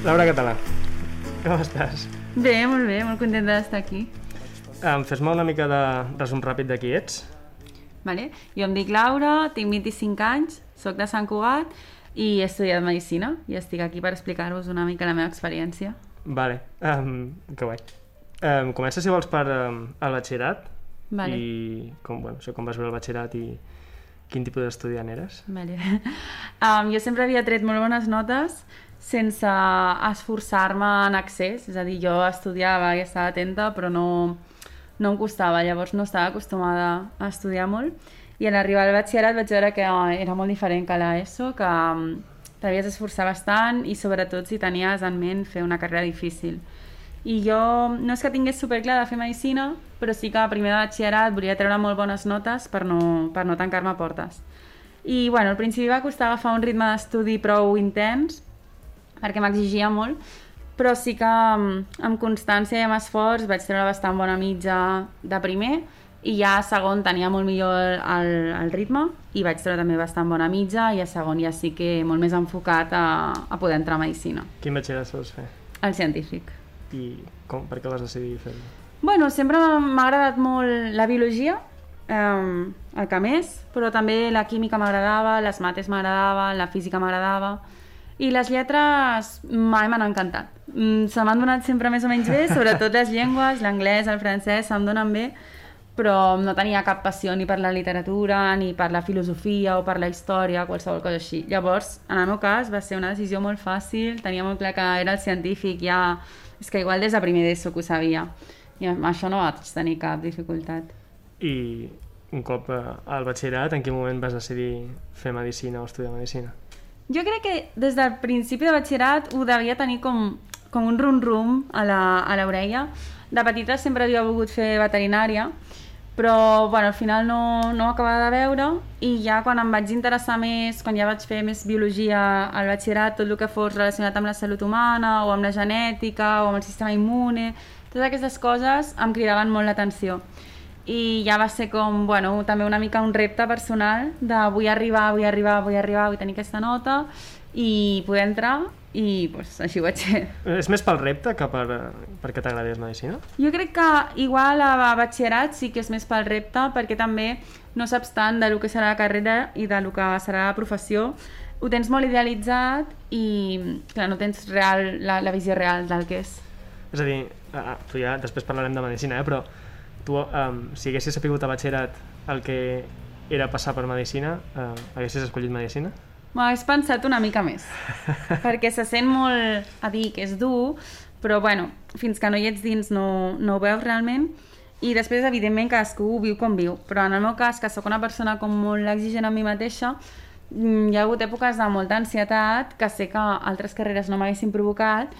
Laura Català, com estàs? Bé, molt bé, molt contenta d'estar aquí. Um, Fes-me una mica de resum ràpid de qui ets. Vale? Jo em dic Laura, tinc 25 anys, sóc de Sant Cugat i he estudiat Medicina i estic aquí per explicar-vos una mica la meva experiència. Vale, um, que guai. Um, comença, si vols, per um, el batxillerat. Vale. I com, bueno, això, com vas veure el batxillerat i quin tipus d'estudiant eres? Vale. Um, jo sempre havia tret molt bones notes sense esforçar-me en excés, és a dir, jo estudiava i estava atenta, però no, no em costava, llavors no estava acostumada a estudiar molt. I en arribar al batxillerat vaig veure que oh, era molt diferent que l'ESO, que um, t'havies d'esforçar bastant i sobretot si tenies en ment fer una carrera difícil. I jo no és que tingués superclar de fer Medicina, però sí que a primer de batxillerat volia treure molt bones notes per no, per no tancar-me portes. I bueno, al principi va costar agafar un ritme d'estudi prou intens, perquè m'exigia molt, però sí que amb, amb constància i amb esforç vaig treure bastant bona mitja de primer i ja a segon tenia molt millor el, el ritme i vaig treure també bastant bona mitja i a segon ja sí que molt més enfocat a, a poder entrar a Medicina. Quin batxillerat vols fer? El científic. I com, per què vas decidir fer-ho? Bueno, sempre m'ha agradat molt la biologia, eh, el que més, però també la química m'agradava, les mates m'agradaven, la física m'agradava, i les lletres m'han encantat. Mm, se m'han donat sempre més o menys bé, sobretot les llengües, l'anglès, el francès, se'm donen bé, però no tenia cap passió ni per la literatura, ni per la filosofia o per la història, qualsevol cosa així. Llavors, en el meu cas, va ser una decisió molt fàcil, tenia molt clar que era el científic, ja... És que igual des de primer d'ESO que ho sabia. I amb això no vaig tenir cap dificultat. I un cop eh, al batxillerat, en quin moment vas decidir fer Medicina o estudiar Medicina? Jo crec que des del principi de batxillerat ho devia tenir com, com un rum-rum a l'orella. De petita sempre havia volgut fer veterinària, però bueno, al final no, no ho acabava de veure i ja quan em vaig interessar més, quan ja vaig fer més biologia al batxillerat, tot el que fos relacionat amb la salut humana o amb la genètica o amb el sistema immune, totes aquestes coses em cridaven molt l'atenció i ja va ser com, bueno, també una mica un repte personal de vull arribar, vull arribar, vull arribar, vull tenir aquesta nota i poder entrar i pues, així ho vaig fer. És més pel repte que per, perquè t'agradés Medicina? Jo crec que igual a batxillerat sí que és més pel repte perquè també no saps tant de lo que serà la carrera i de lo que serà la professió ho tens molt idealitzat i clar, no tens real, la, la visió real del que és. És a dir, tu ja després parlarem de Medicina, eh? però tu, um, si haguessis sapigut a batxillerat el que era passar per Medicina, uh, haguessis escollit Medicina? M'ho hagués pensat una mica més, perquè se sent molt a dir que és dur, però bueno, fins que no hi ets dins no, no ho veus realment, i després, evidentment, cadascú ho viu com viu, però en el meu cas, que sóc una persona com molt exigent amb mi mateixa, mm, hi ha hagut èpoques de molta ansietat que sé que altres carreres no m'haguessin provocat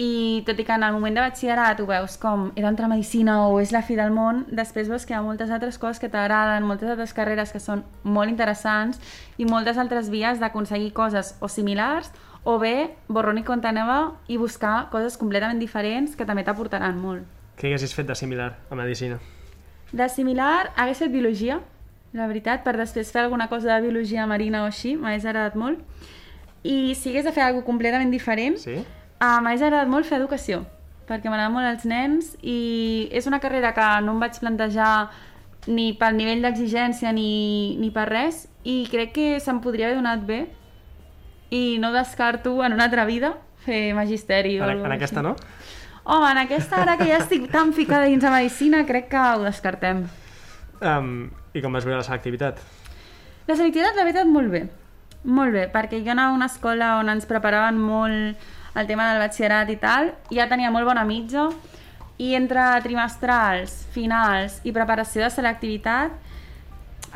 i tot i que en el moment de batxillerat ho veus com era entrar a Medicina o és la fi del món, després veus que hi ha moltes altres coses que t'agraden, moltes altres carreres que són molt interessants i moltes altres vies d'aconseguir coses o similars o bé borrón i compte nova i buscar coses completament diferents que també t'aportaran molt. Què haguessis fet de similar a Medicina? De similar, hagués fet biologia, la veritat, per després fer alguna cosa de biologia marina o així, m'hagués agradat molt. I si hagués de fer alguna completament diferent, Sí? Uh, M'hagués agradat molt fer educació, perquè m'agrada molt els nens i és una carrera que no em vaig plantejar ni pel nivell d'exigència ni, ni per res i crec que se'm podria haver donat bé i no descarto en una altra vida fer magisteri o En, alguna en aquesta no? Home, en aquesta ara que ja estic tan ficada dins de Medicina crec que ho descartem. Um, I com vas veure la selectivitat? La selectivitat, la veritat, molt bé. Molt bé, perquè jo anava a una escola on ens preparaven molt el tema del batxillerat i tal, ja tenia molt bona mitja, i entre trimestrals, finals i preparació de selectivitat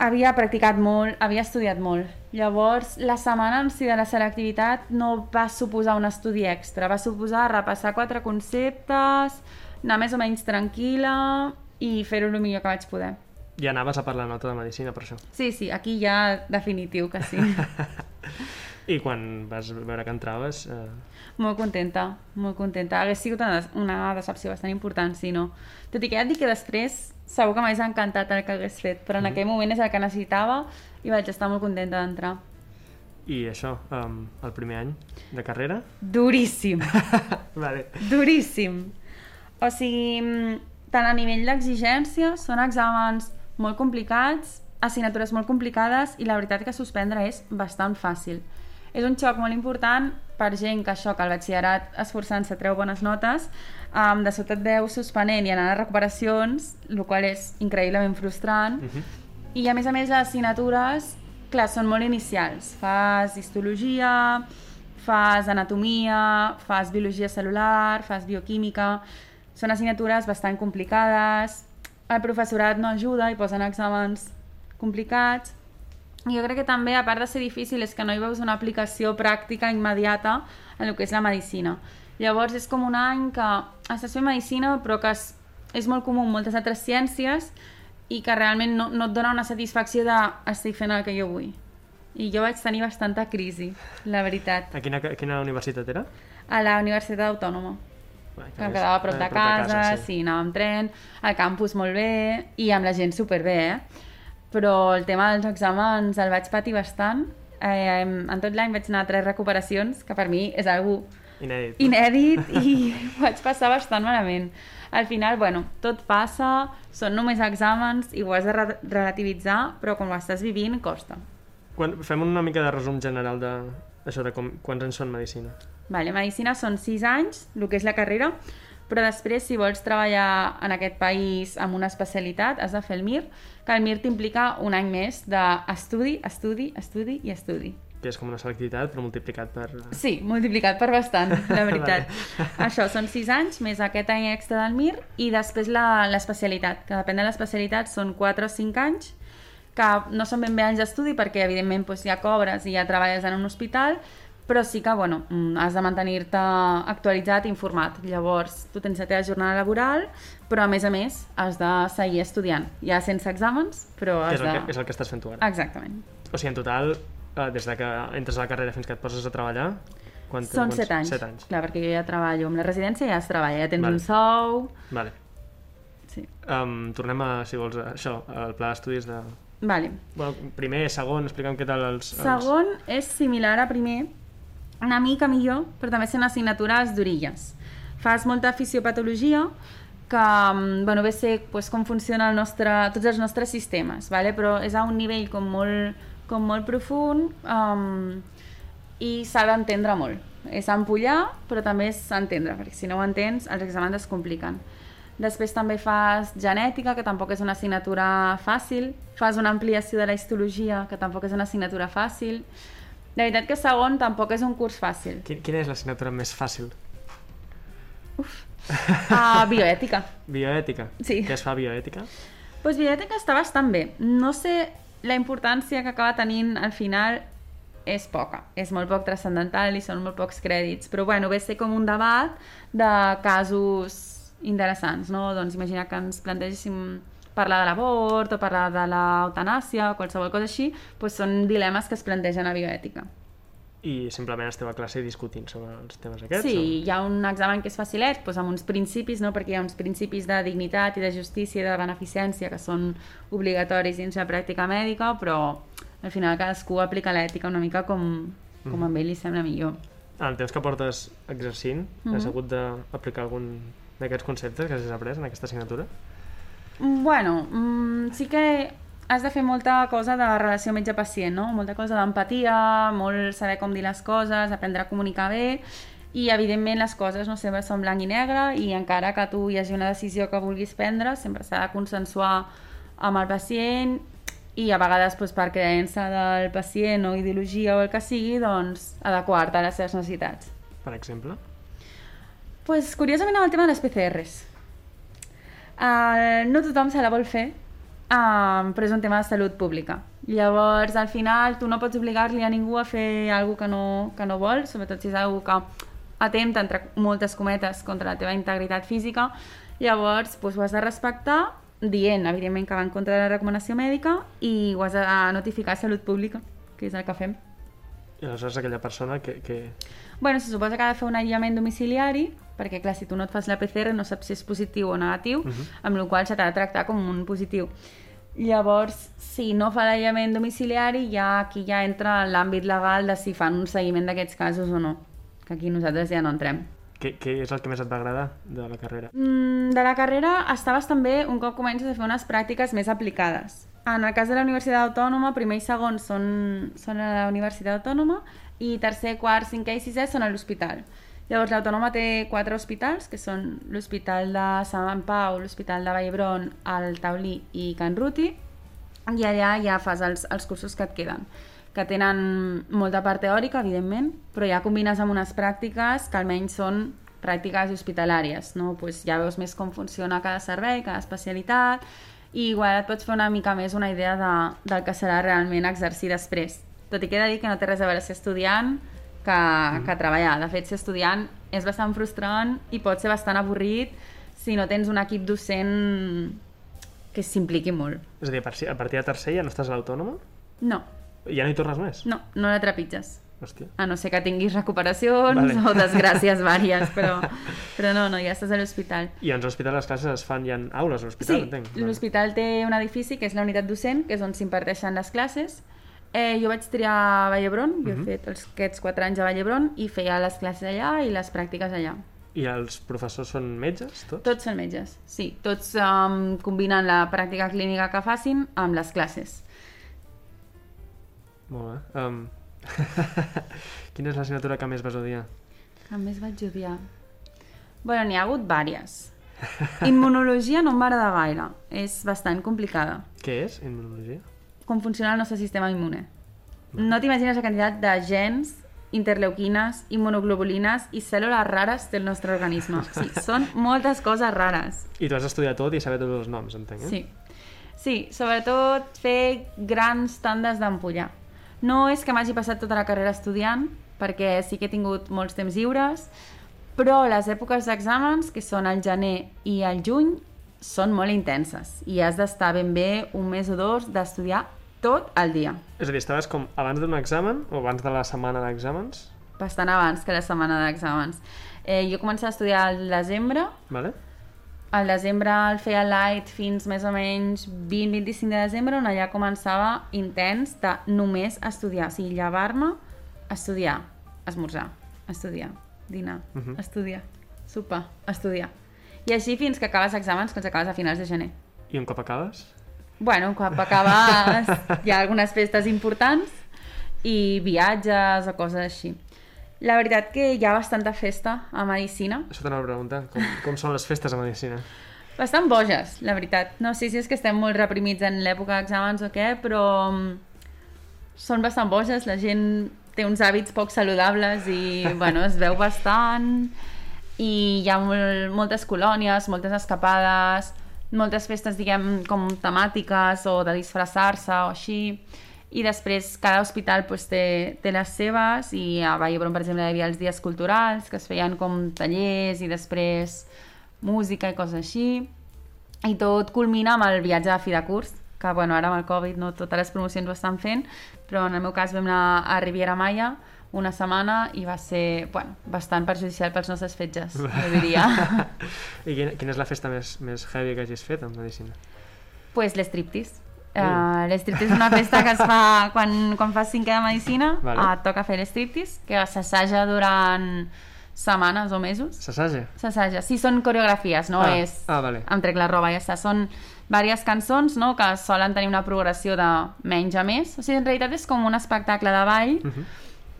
havia practicat molt, havia estudiat molt. Llavors, la setmana en si de la selectivitat no va suposar un estudi extra, va suposar repassar quatre conceptes, anar més o menys tranquil·la i fer-ho el millor que vaig poder. Ja anaves a per la nota de Medicina, per això. Sí, sí, aquí ja definitiu que sí. I quan vas veure que entraves... Eh, molt contenta, molt contenta. Hagués sigut una, des- una decepció bastant important, si no. Tot i que ja et dic que després segur que m'hagués encantat el que hagués fet, però en aquell moment és el que necessitava i vaig estar molt contenta d'entrar. I això, um, el primer any de carrera? Duríssim, vale. duríssim. O sigui, mm, tant a nivell d'exigència, són exàmens molt complicats, assignatures molt complicades i la veritat que suspendre és bastant fàcil. És un xoc molt important per gent que això, que al batxillerat esforçant-se treu bones notes, um, de sobte et veus suspenent i anant a recuperacions, el qual és increïblement frustrant. Uh -huh. I a més a més les assignatures, clar, són molt inicials. Fas histologia, fas anatomia, fas biologia celular, fas bioquímica... Són assignatures bastant complicades, el professorat no ajuda i posen exàmens complicats. Jo crec que també, a part de ser difícil, és que no hi veus una aplicació pràctica immediata en el que és la medicina. Llavors és com un any que estàs fent medicina però que és, és molt comú en moltes altres ciències i que realment no, no et dona una satisfacció de estic fent el que jo vull. I jo vaig tenir bastanta crisi, la veritat. A quina, a quina universitat era? A la Universitat Autònoma, Bé, que em quedava a prop de casa, sí, anava amb tren, al campus molt bé i amb la gent superbé, eh? Però el tema dels exàmens el vaig patir bastant. Eh, en tot l'any vaig anar a tres recuperacions, que per mi és algo Inèdit. inèdit i ho vaig passar bastant malament. Al final, bueno, tot passa, són només exàmens i ho has de re relativitzar, però com ho estàs vivint, costa. Quan, fem una mica de resum general de, això de com, quants anys són medicina. Vale, medicina són 6 anys, el que és la carrera, però després, si vols treballar en aquest país amb una especialitat, has de fer el MIR, que el MIR t'implica un any més d'estudi, estudi, estudi i estudi. Que és com una selectivitat, però multiplicat per... Sí, multiplicat per bastant, la veritat. Això, són 6 anys, més aquest any extra del MIR, i després la- l'especialitat, que depèn de l'especialitat, són 4 o 5 anys, que no són ben bé anys d'estudi, perquè evidentment doncs, ja cobres i ja treballes en un hospital, però sí que bueno, mm, has de mantenir-te actualitzat i informat. Llavors, tu tens la teva jornada laboral, però a més a més has de seguir estudiant. Ja sense exàmens, però has és, el de... que, és el que estàs fent tu ara. Exactament. O sigui, en total, eh, des de que entres a la carrera fins que et poses a treballar... Quant, Són quants- 7 anys. Set anys. Clar, perquè jo ja treballo amb la residència, ja es treballa, ja tens Vale. un sou... Vale. Sí. Um, tornem a, si vols, a això, al pla d'estudis de... Vale. Bueno, primer, segon, explica'm què tal els... els... Segon és similar a primer, una mica millor, però també són assignatures d'orilles. Fas molta fisiopatologia, que mm, bueno, ve a ser pues, com funciona el nostre, tots els nostres sistemes, vale? però és a un nivell com molt, com molt profund um, i s'ha d'entendre molt. És empollar, però també és entendre, perquè si no ho entens, els exàmens es compliquen. Després també fas genètica, que tampoc és una assignatura fàcil. Fas una ampliació de la histologia, que tampoc és una assignatura fàcil. La veritat que segon tampoc és un curs fàcil. Quin, quina és l'assignatura més fàcil? Uh, bioètica. Bioètica. Sí. Què es fa bioètica? Pues bioètica està bastant bé. No sé la importància que acaba tenint al final és poca, és molt poc transcendental i són molt pocs crèdits, però bueno, ve ser com un debat de casos interessants, no? Doncs imagina que ens plantegéssim parlar de l'avort o parlar de l'eutanàsia o qualsevol cosa així, doncs són dilemes que es plantegen a bioètica. I simplement esteu a classe discutint sobre els temes aquests? Sí, hi ha un examen que és facilet, doncs amb uns principis, no? perquè hi ha uns principis de dignitat i de justícia i de beneficència que són obligatoris dins la pràctica mèdica, però al final cadascú aplica l'ètica una mica com, com a ell li sembla millor. O... En el temps que portes exercint, Mhm. has hagut d'aplicar algun d'aquests conceptes que has après en aquesta assignatura? Bueno, mm, sí que has de fer molta cosa de relació metge-pacient, no? Molta cosa d'empatia, molt saber com dir les coses, aprendre a comunicar bé i evidentment les coses no sempre són blanc i negre i encara que tu hi hagi una decisió que vulguis prendre sempre s'ha de consensuar amb el pacient i a vegades doncs, per creença del pacient o ideologia o el que sigui, doncs adequar-te a les seves necessitats. Per exemple? pues, curiosament amb el tema de les PCRs. Uh, no tothom se la vol fer, uh, però és un tema de salut pública. Llavors, al final, tu no pots obligar-li a ningú a fer alguna que no, que no vol, sobretot si és alguna que atempta, entre moltes cometes, contra la teva integritat física. Llavors, doncs, ho has de respectar, dient, evidentment, que va en contra de la recomanació mèdica i ho has de notificar a Salut Pública, que és el que fem. I aleshores aquella persona que... que... Bueno, se suposa que ha de fer un aïllament domiciliari, perquè clar, si tu no et fas la PCR no saps si és positiu o negatiu, Mhm. amb la qual se t'ha de tractar com un positiu. Llavors, si no fa l'aïllament domiciliari, ja aquí ja entra l'àmbit legal de si fan un seguiment d'aquests casos o no, que aquí nosaltres ja no entrem. Què, què és el que més et va agradar de la carrera? Mm, de la carrera estaves també un cop comences a fer unes pràctiques més aplicades. En el cas de la Universitat Autònoma, primer i segon són, són a la Universitat Autònoma i tercer, quart, cinquè i sisè són a l'hospital. Llavors, l'Autònoma té quatre hospitals, que són l'Hospital de Sant Pau, l'Hospital de Vallhebron, el Taulí i Can Ruti, i allà ja fas els, els cursos que et queden que tenen molta part teòrica, evidentment, però ja combines amb unes pràctiques que almenys són pràctiques hospitalàries, no? pues ja veus més com funciona cada servei, cada especialitat, i igual et pots fer una mica més una idea de, del que serà realment exercir després. Tot i que he de dir que no té res a veure ser estudiant que, mm. que treballar. De fet, ser estudiant és bastant frustrant i pot ser bastant avorrit si no tens un equip docent que s'impliqui molt. És a dir, a partir de tercer ja no estàs a l'autònoma? No. Ja no hi tornes més? No, no la trepitges. Hòstia. A no ser que tinguis recuperacions Vale. o desgràcies vàries, però, però no, no, ja estàs a l'hospital. I doncs a l'hospital les classes es fan, hi ha aules a l'hospital, Sí, entenc? Vale. l'hospital té un edifici que és la unitat docent, que és on s'imparteixen les classes. Eh, jo vaig triar a Vallhebron, jo Mhm. he fet els, aquests 4 anys a Vallhebron i feia les classes allà i les pràctiques allà. I els professors són metges, tots? Tots són metges, sí. Tots um, combinen la pràctica clínica que facin amb les classes. Molt bé. Um... Quina és l'assignatura que més vas odiar? Que més vaig odiar? Bueno, n'hi ha hagut vàries. Immunologia no agradar gaire. És bastant complicada. Què és, immunologia? Com funciona el nostre sistema immune. No t'imagines la quantitat de gens, interleuquines, immunoglobulines i cèl·lules rares té el nostre organisme. Sí, són moltes coses rares. I tu has estudiat tot i saber tots els noms, entenc, eh? Sí. Sí, sobretot fer grans tandes d'ampollar. No és que m'hagi passat tota la carrera estudiant, perquè sí que he tingut molts temps lliures, però les èpoques d'exàmens, que són el gener i el juny, són molt intenses i has d'estar ben bé un mes o dos d'estudiar tot el dia. És a dir, estaves com abans d'un examen o abans de la setmana d'exàmens, Bastant abans que la setmana d'exàmens. Eh, jo començava a estudiar al desembre, vale? Al desembre el feia light fins més o menys 20-25 de desembre, on allà començava intens de només estudiar. O sigui, llevar-me, estudiar, esmorzar, estudiar, dinar, uh Mhm. -huh. estudiar, sopar, estudiar. I així fins que acabes exàmens, que els acabes a finals de gener. I un cop acabes? Bueno, un cop acabes hi ha algunes festes importants i viatges o coses així. La veritat que hi ha bastanta festa a Medicina, Això t'anava a preguntar. Com, com són les festes a Medicina? Bastant boges, la veritat. No sé si és que estem molt reprimits en l'època d'exàmens o què, però mm, són bastant boges. La gent té uns hàbits poc saludables i bueno, es veu bastant i hi ha molt, moltes colònies, moltes escapades, moltes festes, diguem, com temàtiques o de disfressar-se o així. I després cada hospital pues, té, té les seves i a Vallhebron, per exemple, hi havia els dies culturals que es feien com tallers i després música i coses així. I tot culmina amb el viatge de fi de curs, que bueno, ara amb el Covid no totes les promocions ho estan fent, però en el meu cas vam anar a Riviera Maya una setmana i va ser bueno, bastant perjudicial pels nostres fetges, jo diria. I quina, quina és la festa més, més heavy que hagis fet en Medicina? pues l'estriptease. Uh, l'estriptease és una festa que es fa quan, quan fas cinquè de medicina, Vale. et toca fer l'estriptease, que s'assaja durant setmanes o mesos. S'assaja? S'assaja. Sí, són coreografies, no Ah, és ah, vale. em trec la roba i ja està. Són diverses cançons no? que solen tenir una progressió de menys a més. O sigui, en realitat és com un espectacle de ball Uh -huh.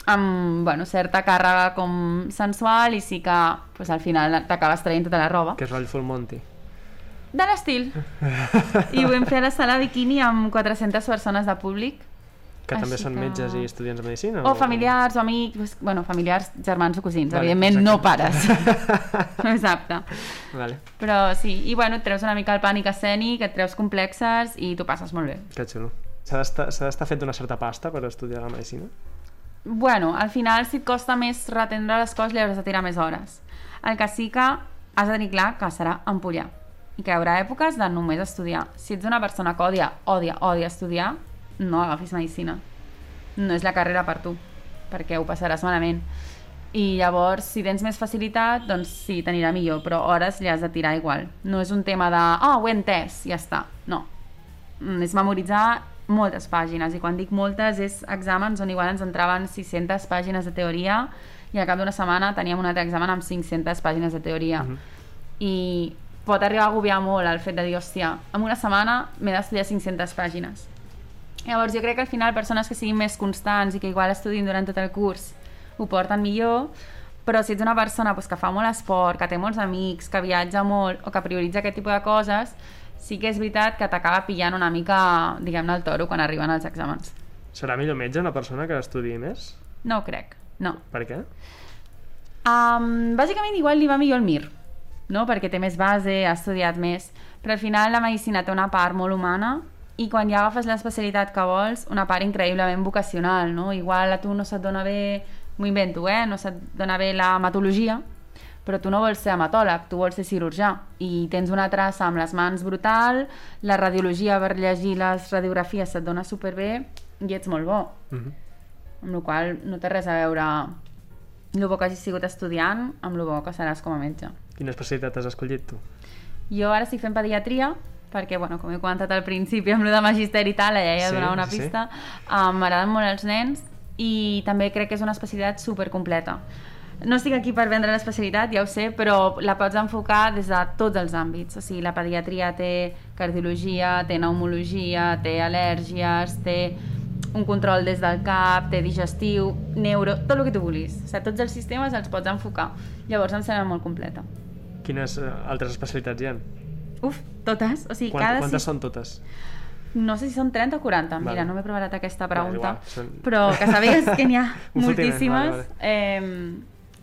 amb bueno, certa càrrega com sensual i sí que pues, al final t'acabes traient tota la roba. Que és rotllo Full Monty. De l'estil. I ho vam fer a la sala bikini amb 400 persones de públic. Que també Així són que- metges i estudiants de Medicina? O familiars o amics, bueno, familiars, germans o cosins, Vale, evidentment no pares. exacte. Exacte. Vale, Però sí, i bueno, et treus una mica el pànic escènic, et treus complexes i t'ho passes molt bé. que xulo. S'ha d'estar fet una certa pasta per estudiar la Medicina? Bueno, al final si et costa més retendre les coses li hauràs de tirar més hores. El que sí que has de tenir clar que serà empollar i que hi haurà èpoques de només estudiar. Si ets una persona que odia, odia, odia estudiar, no agafis medicina. No és la carrera per tu, perquè ho passaràs malament. I llavors, si tens més facilitat, doncs sí, t'anirà millor, però hores li has de tirar igual. No és un tema de, oh, ho he entès, ja està. No. és memoritzar moltes pàgines, i quan dic moltes és exàmens on igual ens entraven 600 pàgines de teoria i al cap d'una setmana teníem un altre examen amb 500 pàgines de teoria. Mhm. I pot arribar a agobiar molt el fet de dir, hòstia, en una setmana m'he d'estudiar 500 pàgines. Llavors jo crec que al final persones que siguin més constants i que igual estudin durant tot el curs ho porten millor, però si ets una persona pues, que fa molt esport, que té molts amics, que viatja molt o que prioritza aquest tipus de coses, sí que és veritat que t'acaba pillant una mica, diguem-ne, el toro quan arriben els exàmens. Serà millor metge una persona que estudi més? No crec, no. Per què? Um, bàsicament igual li va millor el MIR, no? perquè té més base, ha estudiat més, però al final la medicina té una part molt humana i quan ja agafes l'especialitat que vols, una part increïblement vocacional, no? Igual a tu no se't dona bé, m'ho invento, eh? No se't dona bé la hematologia, però tu no vols ser hematòleg, tu vols ser cirurgià i tens una traça amb les mans brutal, la radiologia per llegir les radiografies se't dona superbé i ets molt bo. Mhm. Amb la qual no té res a veure el bo que hagis sigut estudiant amb el bo que seràs com a metge. Quina especialitat has escollit tu? Jo ara estic fent pediatria perquè, bueno, com he comentat al principi amb lo de magisteri i tal, ja he Sí, donat una sí, sí. pista, um, m'agraden molt els nens i també crec que és una especialitat supercompleta. No estic aquí per vendre l'especialitat, ja ho sé, però la pots enfocar des de tots els àmbits. O sigui, la pediatria té cardiologia, té pneumologia, té al·lèrgies, té un control des del cap, té digestiu, neuro, tot el que tu vulguis. O sigui, tots els sistemes els pots enfocar. Llavors em sembla molt completa. Quines eh, altres especialitats hi ha? Uf, totes. O sigui, Quant, cada... quantes sis- són totes? No sé si són 30 o 40, mira, Vale. no m'he preparat aquesta Vale, pregunta, igual, són- però que sàpigues que n'hi ha moltíssimes vale, Eh,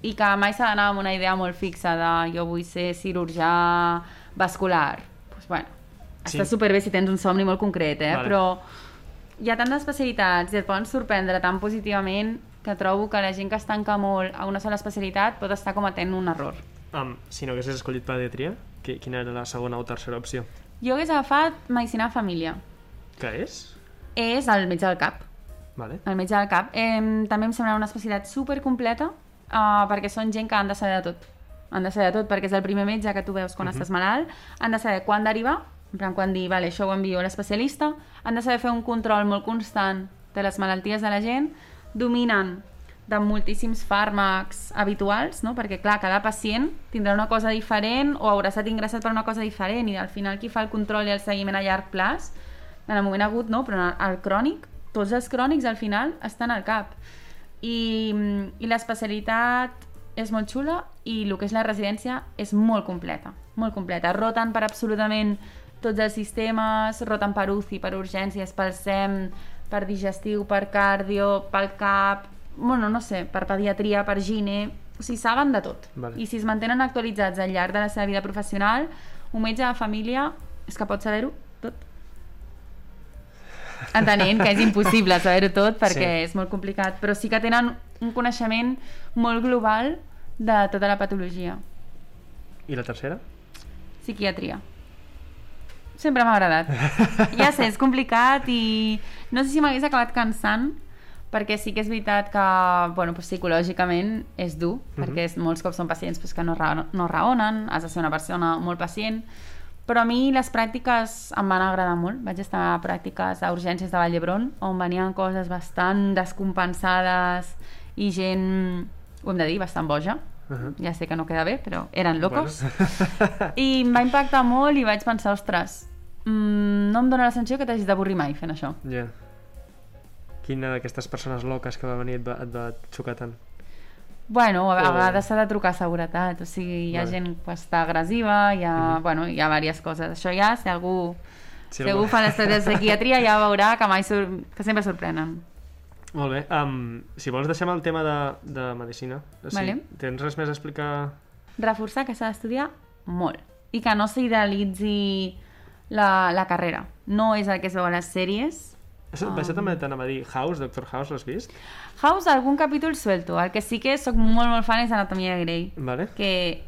i que mai s'ha d'anar amb una idea molt fixa de jo vull ser cirurgià vascular. Pues, bueno, Sí. està superbé si tens un somni molt concret, eh? Vale. però hi ha tantes especialitats i et poden sorprendre tan positivament que trobo que la gent que es tanca molt a una sola especialitat pot estar cometent un error. Um, si no haguessis escollit pediatria, qui- quina era la segona o tercera opció? Jo hagués agafat Medicina de Família. Què és? És el metge del cap. Vale. El metge del cap. Eh, també em sembla una especialitat super completa uh, perquè són gent que han de saber de tot. Han de saber de tot perquè és el primer metge que tu veus quan uh -huh. estàs malalt. Han de saber quan derivar, en plan quan dir, vale, això ho envio a l'especialista. Han de saber fer un control molt constant de les malalties de la gent. Dominen de moltíssims fàrmacs habituals, no? perquè clar, cada pacient tindrà una cosa diferent o haurà estat ingressat per una cosa diferent i al final qui fa el control i el seguiment a llarg plaç en el moment agut no, però en el, el crònic, tots els crònics al final estan al cap. I, i l'especialitat és molt xula i el que és la residència és molt completa, molt completa. Roten per absolutament tots els sistemes, roten per UCI, per urgències, pel SEM, per digestiu, per cardio, pel cap, bueno, no sé, per pediatria, per gine... O sigui, saben de tot. Vale. I si es mantenen actualitzats al llarg de la seva vida professional, un metge de família és que pot saber-ho tot. Entenent que és impossible saber-ho tot perquè Sí. és molt complicat, però sí que tenen un coneixement molt global de tota la patologia. I la tercera? Psiquiatria. Sempre m'ha agradat. Ja sé, és complicat i no sé si m'hagués acabat cansant perquè sí que és veritat que bueno, pues, psicològicament és dur, Mhm. perquè és, molts cops són pacients pues, que no, ra no raonen, has de ser una persona molt pacient, però a mi les pràctiques em van agradar molt. Vaig estar a pràctiques a urgències de Vall d'Hebron, on venien coses bastant descompensades i gent, ho hem de dir, bastant boja. Uh -huh. Ja sé que no queda bé, però eren locos. Bueno. I em va impactar molt i vaig pensar, ostres, mm, no em dóna la sensació que t'hagis d'avorrir mai fent això. Ja. Quina d'aquestes persones loques que va venir et va, et va xocar tant? Bueno, a, vegades s'ha de trucar a seguretat, o sigui, hi ha Vale. gent que està agressiva, hi ha, Mhm. bueno, hi ha diverses coses. Això ja, si algú, Si si algú fa l'estat de psiquiatria, ja veurà que, mai sur que sempre sorprenen. Molt bé. Um, si vols deixem el tema de, de medicina. O sigui, Vale. Tens res més a explicar? Reforçar que s'ha d'estudiar molt i que no s'idealitzi la, la carrera. No és el que es veu a les sèries, Això, Um. això també t'anava a dir. House, Doctor House, l'has vist? House, algun capítol suelto. El que sí que sóc molt, molt fan és Anatomia de Grey. Vale. que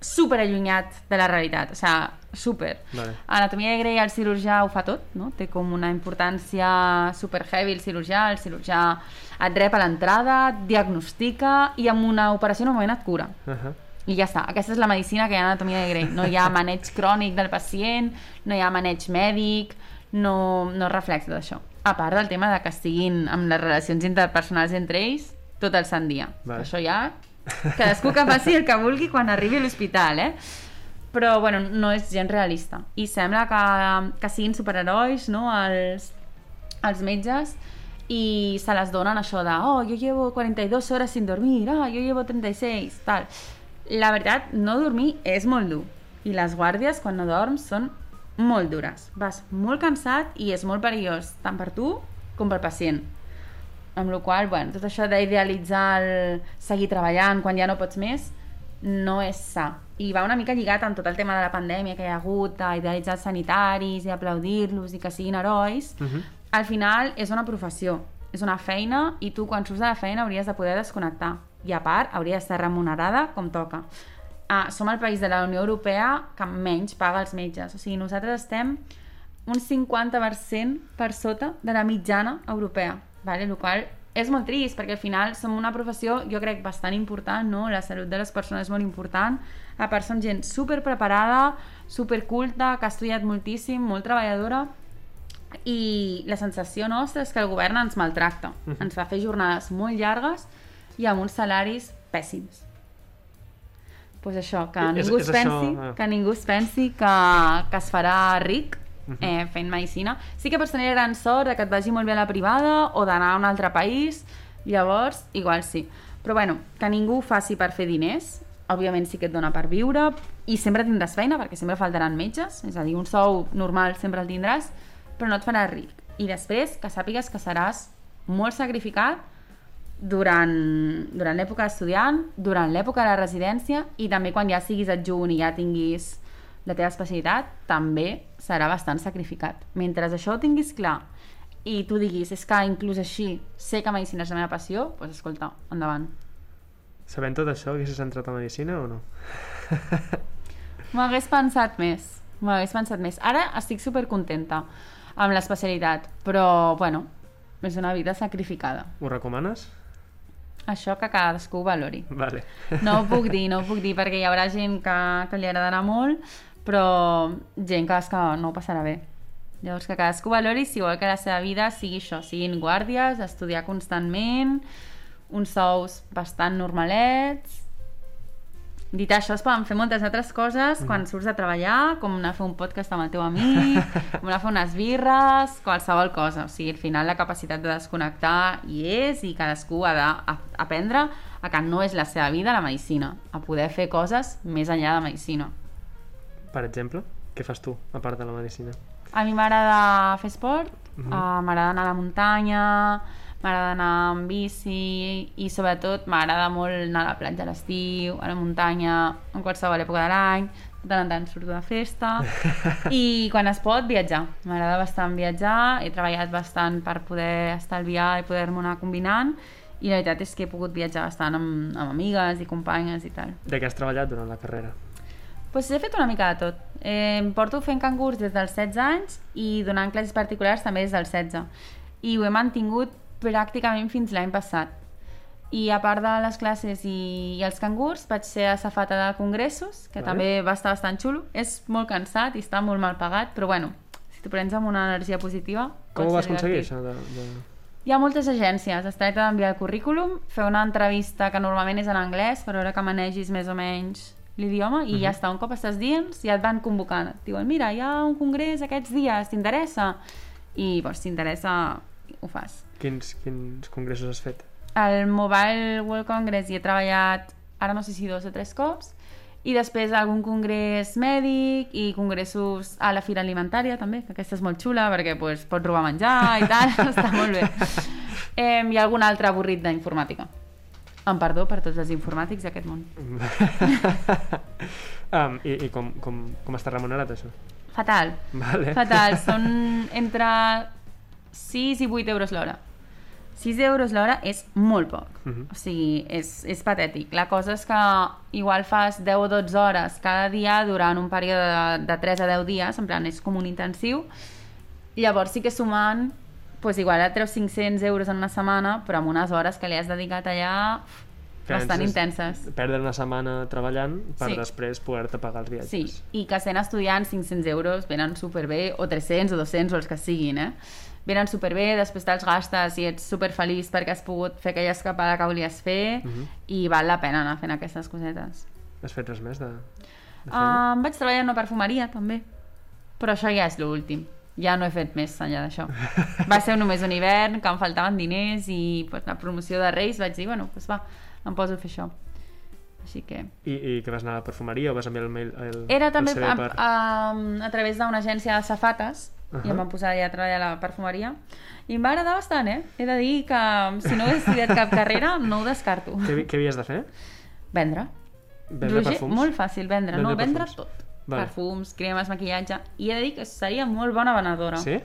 super allunyat de la realitat, o sigui, super. Vale. Anatomia de Grey, el cirurgià ho fa tot, no? Té com una importància super heavy el cirurgià, el cirurgià et rep a l'entrada, et diagnostica i amb una operació normalment et cura. Uh -huh. I ja està, aquesta és la medicina que hi ha a Anatomia de Grey. No hi ha maneig crònic del pacient, no hi ha maneig mèdic, no, no reflexa d'això. A part del tema de que estiguin amb les relacions interpersonals entre ells tot el sant dia. Vale. Això ja... Cadascú que faci el que vulgui quan arribi a l'hospital, eh? Però, bueno, no és gens realista. I sembla que, que siguin superherois, no?, els, els metges, i se les donen això de oh, yo llevo 42 hores sin dormir, ah, yo llevo 36, tal. La veritat, no dormir és molt dur. I les guàrdies, quan no dorms, són molt dures. Vas molt cansat i és molt perillós, tant per tu com pel pacient. Amb la qual bueno, tot això d'idealitzar el seguir treballant quan ja no pots més, no és sa. I va una mica lligat amb tot el tema de la pandèmia que hi ha hagut, d'idealitzar els sanitaris i aplaudir-los i que siguin herois. Uh -huh. Al final és una professió, és una feina i tu quan surts de la feina hauries de poder desconnectar. I a part, hauria de ser remunerada com toca. Ah, som el país de la Unió Europea que menys paga els metges. O sigui, nosaltres estem un 50% per sota de la mitjana europea, vale? el qual és molt trist perquè al final som una professió, jo crec, bastant important, no? la salut de les persones és molt important, a part som gent super preparada, super culta, que ha estudiat moltíssim, molt treballadora, i la sensació nostra és que el govern ens maltracta, uh -huh. ens fa fer jornades molt llargues i amb uns salaris pèssims. Pues això, que És- ningú és es pensi, això, ah. que ningú es pensi que, que es farà ric eh, fent medicina. Sí que pots tenir gran sort de que et vagi molt bé a la privada o d'anar a un altre país, llavors, igual sí. Però bueno, que ningú ho faci per fer diners, òbviament sí que et dona per viure i sempre tindràs feina perquè sempre faltaran metges, és a dir, un sou normal sempre el tindràs, però no et farà ric. I després que sàpigues que seràs molt sacrificat durant, durant l'època d'estudiant, durant l'època de la residència i també quan ja siguis adjunt i ja tinguis la teva especialitat, també serà bastant sacrificat. Mentre això ho tinguis clar i tu diguis, és que inclús així sé que medicina és la meva passió, doncs escolta, endavant. Sabent tot això, haguessis entrat a Medicina o no? M'ho hagués pensat més, m'ho hagués pensat més. Ara estic super contenta amb l'especialitat, però, bueno, és una vida sacrificada. Ho recomanes? Això que cadascú valori. Vale. No ho puc dir, no ho puc dir, perquè hi haurà gent que, que li agradarà molt, però gent que, que no ho passarà bé. Llavors que cadascú valori si vol que la seva vida sigui això, siguin guàrdies, estudiar constantment, uns sous bastant normalets... Dit això, es poden fer moltes altres coses quan surts a treballar, com anar a fer un podcast amb el teu amic, com anar a fer unes birres, qualsevol cosa. O sigui, al final la capacitat de desconnectar hi és i cadascú ha d'aprendre a que no és la seva vida la medicina, a poder fer coses més enllà de medicina. Per exemple, què fas tu, a part de la Medicina? A mi m'agrada fer esport, uh m'agrada anar a la muntanya, m'agrada anar amb bici i sobretot m'agrada molt anar a la platja a l'estiu, a la muntanya, en qualsevol època de l'any, de tant en tant surto de festa i quan es pot viatjar. M'agrada bastant viatjar, he treballat bastant per poder estalviar i poder-m'ho anar combinant i la veritat és que he pogut viatjar bastant amb, amb amigues i companyes i tal. De què has treballat durant la carrera? Pues he fet una mica de tot. Eh, em porto fent cangurs des dels 16 anys i donant classes particulars també des dels 16. I ho he mantingut pràcticament fins l'any passat. I a part de les classes i, i els cangurs, vaig ser a safata de congressos, que Vale. també va estar bastant xulo. És molt cansat i està molt mal pagat, però bueno, si t'ho prens amb una energia positiva... Com ho vas aconseguir, això? De, de... Hi ha moltes agències, es tracta d'enviar el currículum, fer una entrevista que normalment és en anglès, per veure que manegis més o menys l'idioma, i ja està, un cop estàs dins, ja et van convocant. Et diuen, mira, hi ha un congrés aquests dies, t'interessa? I, doncs, si t'interessa, ho fas. Quins, quins congressos has fet? Al Mobile World Congress hi he treballat, ara no sé si dos o tres cops, i després algun congrés mèdic i congressos a la Fira Alimentària també, que aquesta és molt xula perquè pues, pots robar menjar i tal, està molt bé. Eh, ha algun altre avorrit d'informàtica. Em perdó per tots els informàtics d'aquest món. um, I i com, com, com està remunerat, això? Fatal, Vale. fatal. Són entre 6 i 8 euros l'hora. 6 euros l'hora és molt poc. Mhm. O sigui, és, és patètic. La cosa és que igual fas 10 o 12 hores cada dia durant un període de, de 3 a 10 dies, en plan, és com un intensiu. Llavors sí que sumant, doncs igual et treus 500 euros en una setmana, però amb unes hores que li has dedicat allà, bastant intenses. Perdre una setmana treballant per Sí. després poder-te pagar els viatges. Sí, i que sent estudiants 500 euros venen superbé, o 300 o 200 o els que siguin, eh? Venen superbé, després te'ls gastes i ets superfeliç perquè has pogut fer aquella escapada que volies fer Mhm. i val la pena anar fent aquestes cosetes. Has fet res més de, de feina? Um, vaig treballar en una perfumeria, també. Però això ja és l'últim. Ja no he fet més enllà d'això. Va ser només un hivern, que em faltaven diners i pues, la promoció de Reis vaig dir, bueno, doncs va, em poso a fer això. Així que... I, I que vas anar a la perfumeria o vas enviar el mail? El, Era també el a, per... a, a través d'una agència de safates uh -huh. i em van posar allà a treballar a la perfumeria i em va agradar bastant, eh? He de dir que si no hagués estudiat cap carrera no ho descarto. Què, què havies de fer? Vendre. Vendre Roger, perfums? molt fàcil vendre, Vendre no? Vendre perfums. tot. Vale. Perfums, cremes, maquillatge. I he de dir que seria molt bona venedora. Sí?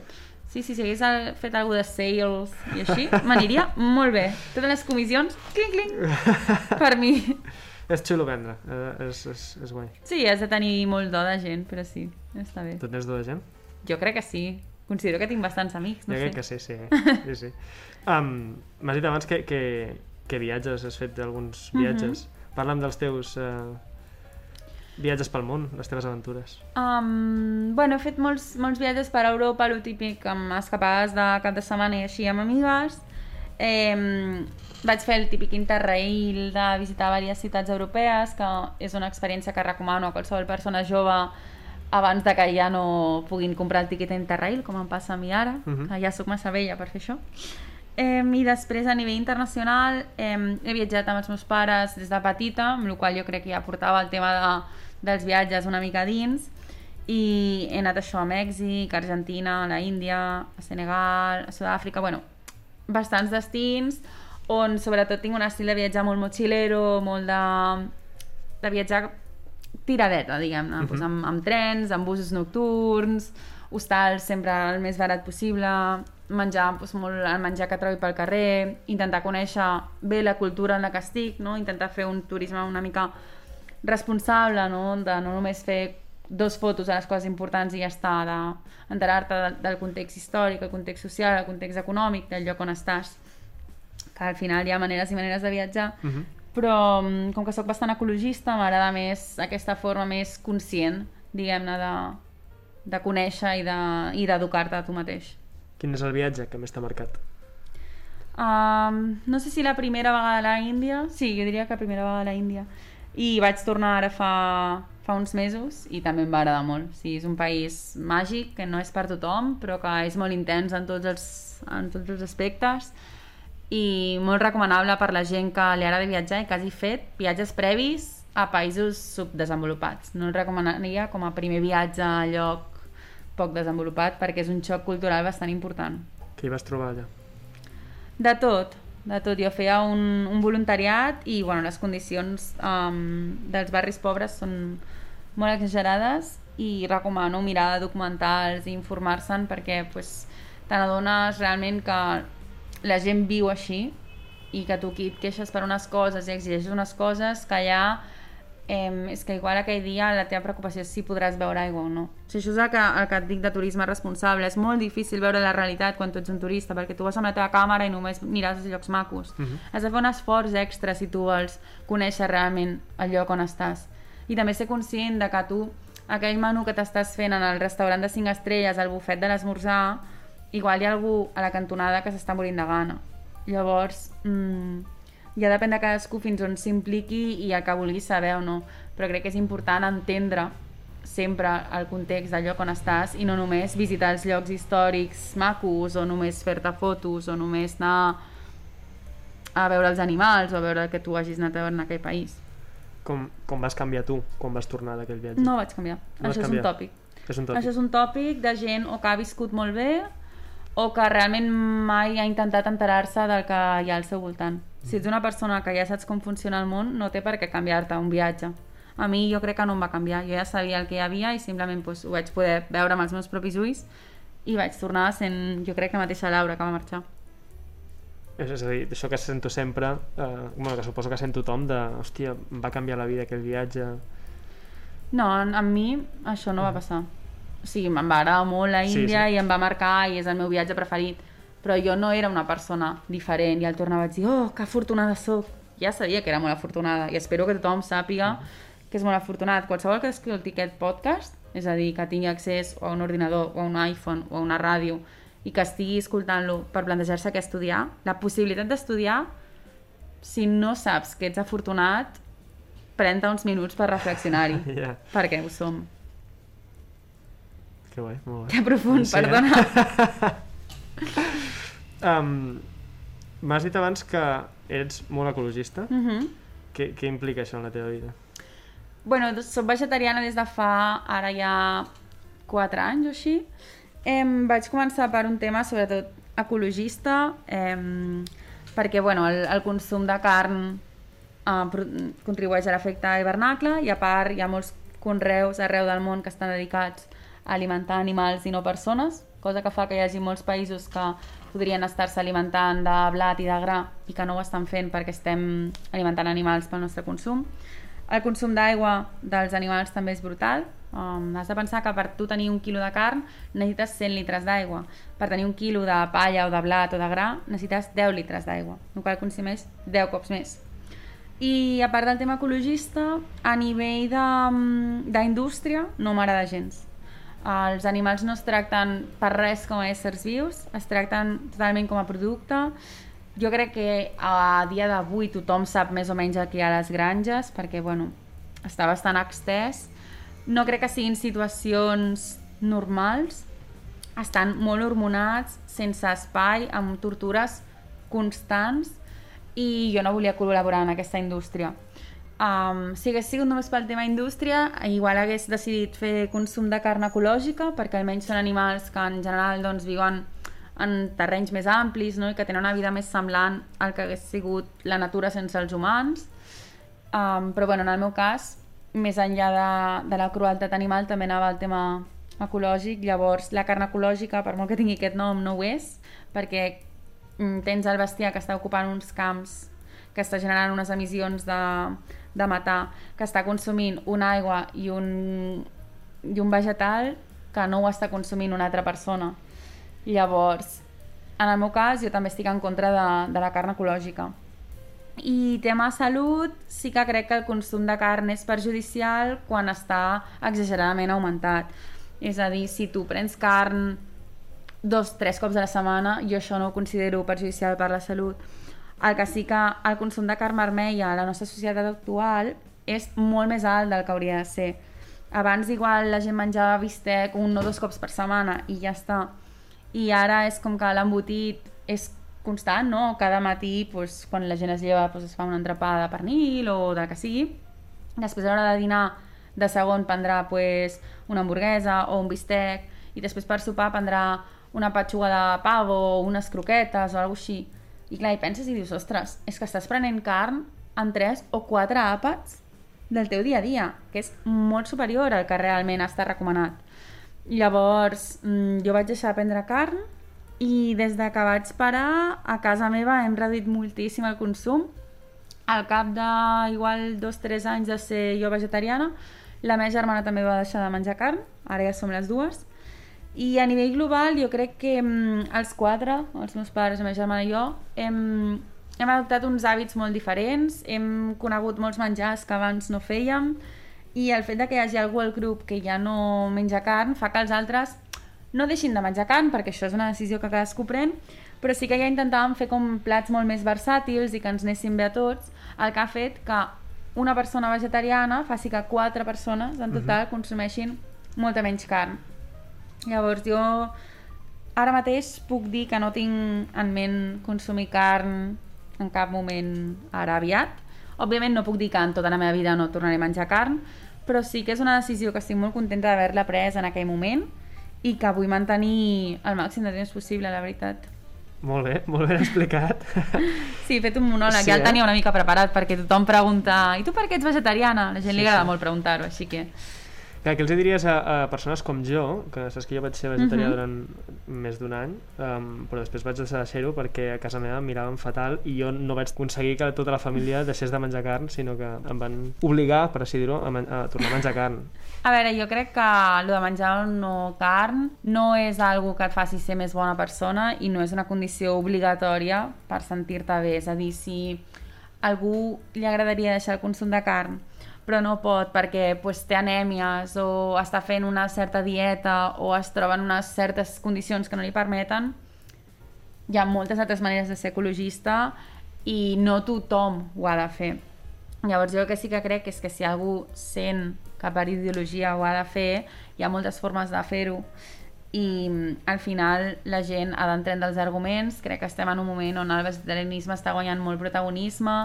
Sí, sí, si hagués fet alguna de sales i així, m'aniria molt bé. Totes les comissions, clinc, clinc, per mi. És xulo vendre, eh, és, és, és guai. Sí, has de tenir molt do de gent, però sí, està bé. Tu tens de gent? Jo crec que sí. Considero que tinc bastants amics, no jo sé. crec que sí, sí. sí, sí. Um, M'has dit abans que, que, que viatges, has fet alguns Mhm. viatges. Parla'm dels teus uh, viatges pel món, les teves aventures. Um, bueno, he fet molts, molts viatges per Europa, el típic, amb escapades de cap de setmana i així amb amigues. Eh, vaig fer el típic interrail de visitar diverses ciutats europees, que és una experiència que recomano a qualsevol persona jove abans de que ja no puguin comprar el tiquet interrail, com em passa a mi ara, Mhm. que ja sóc massa vella per fer això. Eh, I després a nivell internacional eh, he viatjat amb els meus pares des de petita, amb la qual jo crec que ja portava el tema de, dels viatges una mica dins i he anat això a Mèxic, a Argentina, a la Índia, a Senegal, a Sud-àfrica, bueno, bastants destins on sobretot tinc un estil de viatjar molt mochilero, molt de, de viatjar tiradeta, diguem-ne, Mhm. pues amb, amb trens, amb busos nocturns, hostals sempre el més barat possible, menjar pues, molt el menjar que trobi pel carrer, intentar conèixer bé la cultura en la que estic, no? intentar fer un turisme una mica responsable, no? de no només fer dos fotos a les coses importants i ja està, d'enterar-te del, del context històric, el context social, el context econòmic, del lloc on estàs, que al final hi ha maneres i maneres de viatjar, Uh -huh. Però mm, com que sóc bastant ecologista m'agrada més aquesta forma més conscient diguem-ne de, de conèixer i de- i d'educar-te a tu mateix. Quin és el viatge que més t'ha marcat? um, no sé si la primera vegada a la Índia sí, jo diria que la primera vegada a la Índia. I vaig tornar ara fa, fa uns mesos i també em va agradar molt. Sí, és un país màgic que no és per tothom però que és molt intens en tots els, en tots els aspectes i molt recomanable per la gent que li agrada viatjar i que hagi fet viatges previs a països subdesenvolupats. No el recomanaria com a primer viatge a lloc poc desenvolupat perquè és un xoc cultural bastant important. Què hi vas trobar allà? De tot, de tot. Jo feia un, un voluntariat i bueno, les condicions um, dels barris pobres són molt exagerades i recomano mirar documentals i informar-se'n perquè pues, te n'adones realment que la gent viu així i que tu aquí et queixes per unes coses i exigeixes unes coses que allà eh, és que igual aquell dia la teva preocupació és si podràs veure aigua o no. Si això és el que, el que et dic de turisme responsable, és molt difícil veure la realitat quan tu ets un turista, perquè tu vas amb la teva càmera i només mires els llocs macos. Uh -huh. Has de fer un esforç extra si tu vols conèixer realment el lloc on estàs. I també ser conscient de que tu, aquell menú que t'estàs fent en el restaurant de 5 estrelles, al bufet de l'esmorzar, igual hi ha algú a la cantonada que s'està morint de gana. Llavors, mmm, ja depèn de cadascú fins on s'impliqui i el que vulgui saber o no, però crec que és important entendre sempre el context del lloc on estàs i no només visitar els llocs històrics macos o només fer-te fotos o només anar a veure els animals o a veure el que tu hagis anat a veure en aquell país. Com, com vas canviar tu quan vas tornar d'aquell viatge? No vaig canviar, No això és canviar. un tòpic. És un tòpic. Això és un tòpic de gent o que ha viscut molt bé o que realment mai ha intentat enterar-se del que hi ha al seu voltant. Si ets una persona que ja saps com funciona el món, no té per què canviar-te un viatge. A mi jo crec que no em va canviar. Jo ja sabia el que hi havia i simplement doncs, ho vaig poder veure amb els meus propis ulls i vaig tornar sent, jo crec que la mateixa Laura que va marxar. És, és a dir, això que sento sempre, eh, bueno, que suposo que sent tothom, de, hòstia, em va canviar la vida aquell viatge... No, en mi això no va passar. O sigui, em va agradar molt la Sí, Índia sí. i em va marcar i és el meu viatge preferit. Però jo no era una persona diferent i al tornar vaig dir, oh, que afortunada sóc. ja sabia que era molt afortunada i espero que tothom sàpiga que és molt afortunat. Qualsevol que escolti aquest podcast, és a dir, que tingui accés a un ordinador o a un iPhone o a una ràdio i que estigui escoltant-lo per plantejar-se què estudiar, la possibilitat d'estudiar, si no saps que ets afortunat, pren-te uns minuts per reflexionar-hi, Ja. perquè ho som. Que guai, molt Que guai. profund, Sí, eh? perdona. Um, M'has dit abans que ets molt ecologista. Mhm. Què, què implica això en la teva vida? Bueno, soc vegetariana des de fa ara ja 4 anys o així. Em, vaig començar per un tema sobretot ecologista, em, perquè bueno, el, el consum de carn eh, contribueix a l'efecte hivernacle i a part hi ha molts conreus arreu del món que estan dedicats alimentar animals i no persones, cosa que fa que hi hagi molts països que podrien estar-se alimentant de blat i de gra i que no ho estan fent perquè estem alimentant animals pel nostre consum. El consum d'aigua dels animals també és brutal. Um, has de pensar que per tu tenir un quilo de carn necessites 100 litres d'aigua. Per tenir un quilo de palla o de blat o de gra necessites 10 litres d'aigua, el qual consumeix 10 cops més. I a part del tema ecologista, a nivell mm, d'indústria no m'agrada gens. Els animals no es tracten per res com a éssers vius, es tracten totalment com a producte. Jo crec que a dia d'avui tothom sap més o menys el que hi ha a les granges, perquè bueno, està bastant extès. No crec que siguin situacions normals, estan molt hormonats, sense espai, amb tortures constants i jo no volia col·laborar en aquesta indústria. Um, si hagués sigut només pel tema indústria, igual hagués decidit fer consum de carn ecològica, perquè almenys són animals que en general doncs, viuen en terrenys més amplis no? i que tenen una vida més semblant al que hagués sigut la natura sense els humans. Um, però bueno, en el meu cas, més enllà de, de la crueltat animal, també anava al tema ecològic. Llavors, la carn ecològica, per molt que tingui aquest nom, no ho és, perquè mm, tens el bestiar que està ocupant uns camps que està generant unes emissions de, de matar, que està consumint una aigua i un, i un vegetal que no ho està consumint una altra persona. Llavors, en el meu cas, jo també estic en contra de, de la carn ecològica. I tema salut, sí que crec que el consum de carn és perjudicial quan està exageradament augmentat. És a dir, si tu prens carn dos, tres cops a la setmana, jo això no ho considero perjudicial per la salut. El que sí que el consum de carn vermella a la nostra societat actual és molt més alt del que hauria de ser. Abans igual la gent menjava bistec un o dos cops per setmana i ja està. I ara és com que l'embotit és constant, no? Cada matí, pues, quan la gent es lleva, pues, es fa una entrepada de pernil o del que sigui. Després a l'hora de dinar, de segon prendrà pues, una hamburguesa o un bistec i després per sopar prendrà una patxuga de pavo o unes croquetes o alguna així. I clar, i penses i dius, ostres, és que estàs prenent carn en 3 o 4 àpats del teu dia a dia, que és molt superior al que realment està recomanat. Llavors, mm, jo vaig deixar de prendre carn i des de que vaig parar, a casa meva hem reduït moltíssim el consum. Al cap de igual dos o tres anys de ser jo vegetariana, la meva germana també va deixar de menjar carn, ara ja som les dues. I a nivell global jo crec que mm, els quatre, els meus pares, la meva germana i jo, hem, hem adoptat uns hàbits molt diferents, hem conegut molts menjars que abans no fèiem i el fet de que hi hagi algú al grup que ja no menja carn fa que els altres no deixin de menjar carn, perquè això és una decisió que cadascú pren, però sí que ja intentàvem fer com plats molt més versàtils i que ens anessin bé a tots, el que ha fet que una persona vegetariana faci que quatre persones en total consumeixin molta menys carn. Llavors jo ara mateix puc dir que no tinc en ment consumir carn en cap moment ara aviat. Òbviament no puc dir que en tota la meva vida no tornaré a menjar carn, però sí que és una decisió que estic molt contenta d'haver-la pres en aquell moment i que vull mantenir el màxim de temps possible, la veritat. Molt bé, molt ben explicat. Sí, he fet un monòleg, Sí, ja el eh? tenia una mica preparat perquè tothom pregunta i tu per què ets vegetariana? La gent Sí, li agrada sí. molt preguntar-ho, així que... Clar, què els diries a, a persones com jo, que saps que jo vaig ser vegetarià Mhm. durant més d'un any, um, però després vaig deixar de ser-ho perquè a casa meva em miraven fatal i jo no vaig aconseguir que tota la família deixés de menjar carn, sinó que em van obligar, per així dir-ho, a, a tornar a menjar carn. A veure, jo crec que el de menjar o no carn no és algo que et faci ser més bona persona i no és una condició obligatòria per sentir-te bé. És a dir, si algú li agradaria deixar el consum de carn però no pot perquè pues, té anèmies o està fent una certa dieta o es troba en unes certes condicions que no li permeten, hi ha moltes altres maneres de ser ecologista i no tothom ho ha de fer. Llavors jo el que sí que crec és que si algú sent que per ideologia ho ha de fer, hi ha moltes formes de fer-ho. I al final la gent ha d'entendre els arguments, crec que estem en un moment on el vegetarianisme està guanyant molt protagonisme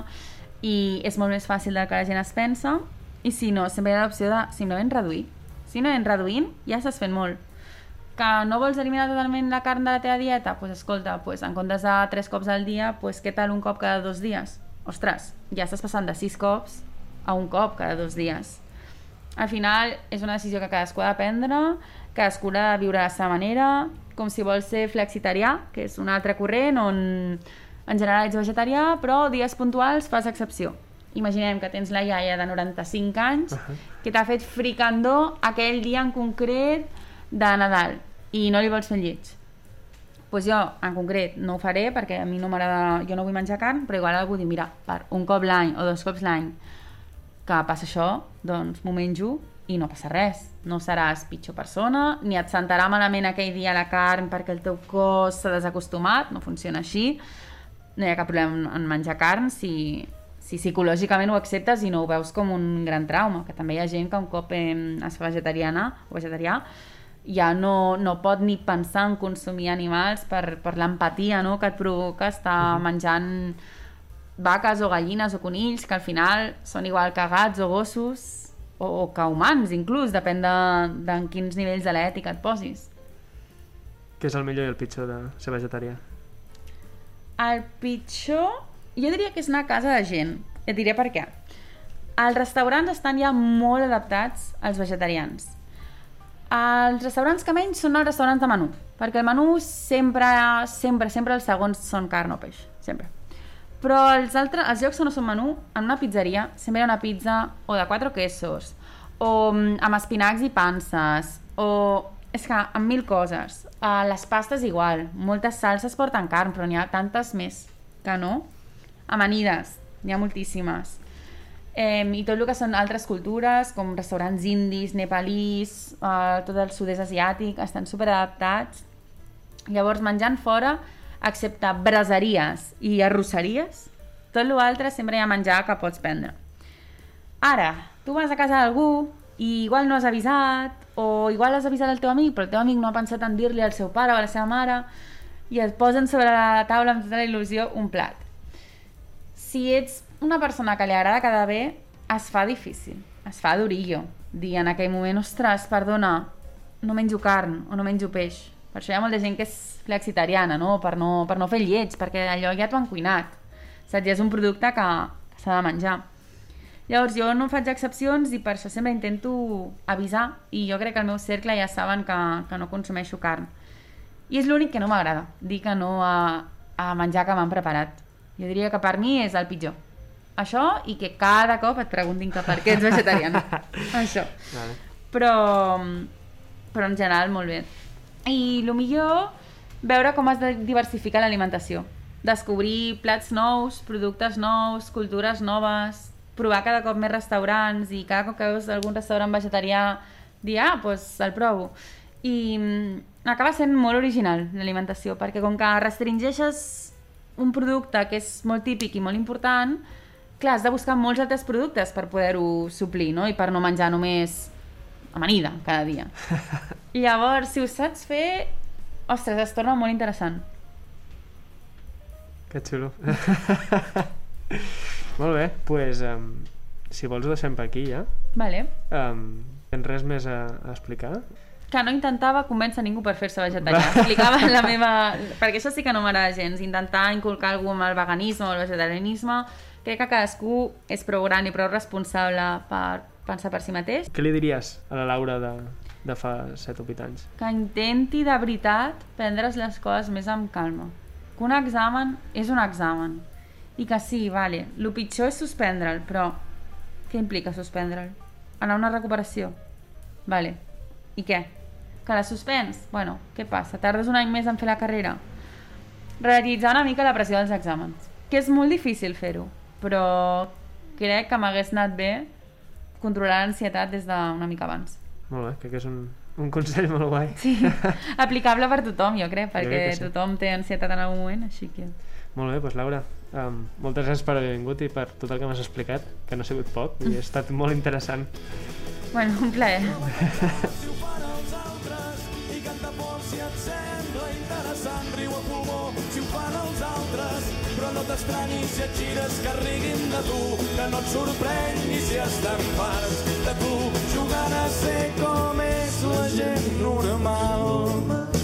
i és molt més fàcil del que la gent es pensa i si no, sempre hi ha l'opció de simplement reduir si no anem reduint, ja estàs fent molt que no vols eliminar totalment la carn de la teva dieta, doncs pues escolta, pues en comptes de tres cops al dia, pues què tal un cop cada dos dies? Ostres, ja estàs passant de sis cops a un cop cada dos dies. Al final és una decisió que cadascú ha de prendre, cadascú ha de viure de la seva manera, com si vols ser flexitarià, que és un altre corrent on en general ets vegetarià, però dies puntuals fas excepció. Imaginem que tens la iaia de 95 anys uh -huh. que t'ha fet fricandó aquell dia en concret de Nadal i no li vols fer lleig. Doncs pues jo, en concret, no ho faré perquè a mi no m'agrada... Jo no vull menjar carn, però igual algú diu, mira, per un cop l'any o dos cops l'any que passa això, doncs m'ho menjo i no passa res. No seràs pitjor persona, ni et sentarà malament aquell dia la carn perquè el teu cos s'ha desacostumat, no funciona així no hi ha cap problema en menjar carn si, si psicològicament ho acceptes i no ho veus com un gran trauma, que també hi ha gent que un cop eh, es fa vegetariana o vegetarià ja no, no pot ni pensar en consumir animals per, per l'empatia no? que et provoca estar uh -huh. menjant vaques o gallines o conills que al final són igual que gats o gossos o, o que humans inclús, depèn de, de en quins nivells de l'ètica et posis. Què és el millor i el pitjor de ser vegetarià? El pitjor, jo diria que és anar a casa de gent. Et diré per què. Els restaurants estan ja molt adaptats als vegetarians. Els restaurants que menys són els restaurants de menú, perquè el menú sempre, sempre, sempre els segons són carn o peix, sempre. Però els, altres, els llocs que no són menú, en una pizzeria sempre hi ha una pizza o de quatre quesos, o mm, amb espinacs i panses, o és que amb mil coses. Uh, les pastes igual. Moltes salses porten carn, però n'hi ha tantes més que no. Amanides, n'hi ha moltíssimes. Eh, I tot el que són altres cultures, com restaurants indis, nepalís, uh, tot el sud-est asiàtic, estan superadaptats. Llavors, menjant fora, excepte braseries i arrosseries, tot l'altre sempre hi ha menjar que pots prendre. Ara, tu vas a casa d'algú i igual no has avisat, o igual has avisat al teu amic, però el teu amic no ha pensat en dir-li al seu pare o a la seva mare, i et posen sobre la taula amb tota la il·lusió un plat. Si ets una persona que li agrada quedar bé, es fa difícil, es fa durillo, dir en aquell moment, ostres, perdona, no menjo carn o no menjo peix. Per això hi ha molta gent que és flexitariana, no? Per, no, per no fer lleig, perquè allò ja t'ho han cuinat. Saps? Ja és un producte que, s'ha de menjar. Llavors jo no faig excepcions i per això sempre intento avisar i jo crec que el meu cercle ja saben que, que no consumeixo carn. I és l'únic que no m'agrada, dir que no a, a menjar que m'han preparat. Jo diria que per mi és el pitjor. Això i que cada cop et preguntin que per què ets vegetariana. això. Vale. Però, però en general molt bé. I el millor, veure com has de diversificar l'alimentació. Descobrir plats nous, productes nous, cultures noves, provar cada cop més restaurants i cada cop que veus algun restaurant vegetarià dir, ah, doncs pues el provo. I mm, acaba sent molt original l'alimentació, perquè com que restringeixes un producte que és molt típic i molt important, clar, has de buscar molts altres productes per poder-ho suplir, no? I per no menjar només amanida cada dia. Llavors, si ho saps fer, ostres, es torna molt interessant. Que xulo. Molt bé, doncs pues, um, si vols ho deixem per aquí ja. Vale. Um, tens res més a, a explicar? Que no intentava convèncer ningú per fer-se vegetarià. Explicava la meva... Perquè això sí que no m'agrada gens. Intentar inculcar algú amb el veganisme o el vegetarianisme. Crec que cadascú és prou gran i prou responsable per pensar per si mateix. Què li diries a la Laura de, de fa 7 o 8 anys? Que intenti de veritat prendre's les coses més amb calma. Que un examen és un examen i que sí, vale, el pitjor és suspendre'l, però què implica suspendre'l? Anar a una recuperació? Vale. I què? Que la suspens? Bueno, què passa? Tardes un any més en fer la carrera? Realitzar una mica la pressió dels exàmens, que és molt difícil fer-ho, però crec que m'hagués anat bé controlar l'ansietat des d'una mica abans. Molt bé, crec que és un, un consell molt guai. Sí, aplicable per tothom, jo crec, perquè crec que sí. tothom té ansietat en algun moment, així que... Molt bé, doncs Laura, um, moltes gràcies per haver vingut i per tot el que m'has explicat, que no ha sigut poc i ha estat molt interessant. Bueno, un plaer. Però no t'estranyis si et gires que riguin de tu, que no et sorprengui si estan farts de tu, jugant a ser com és la gent normal.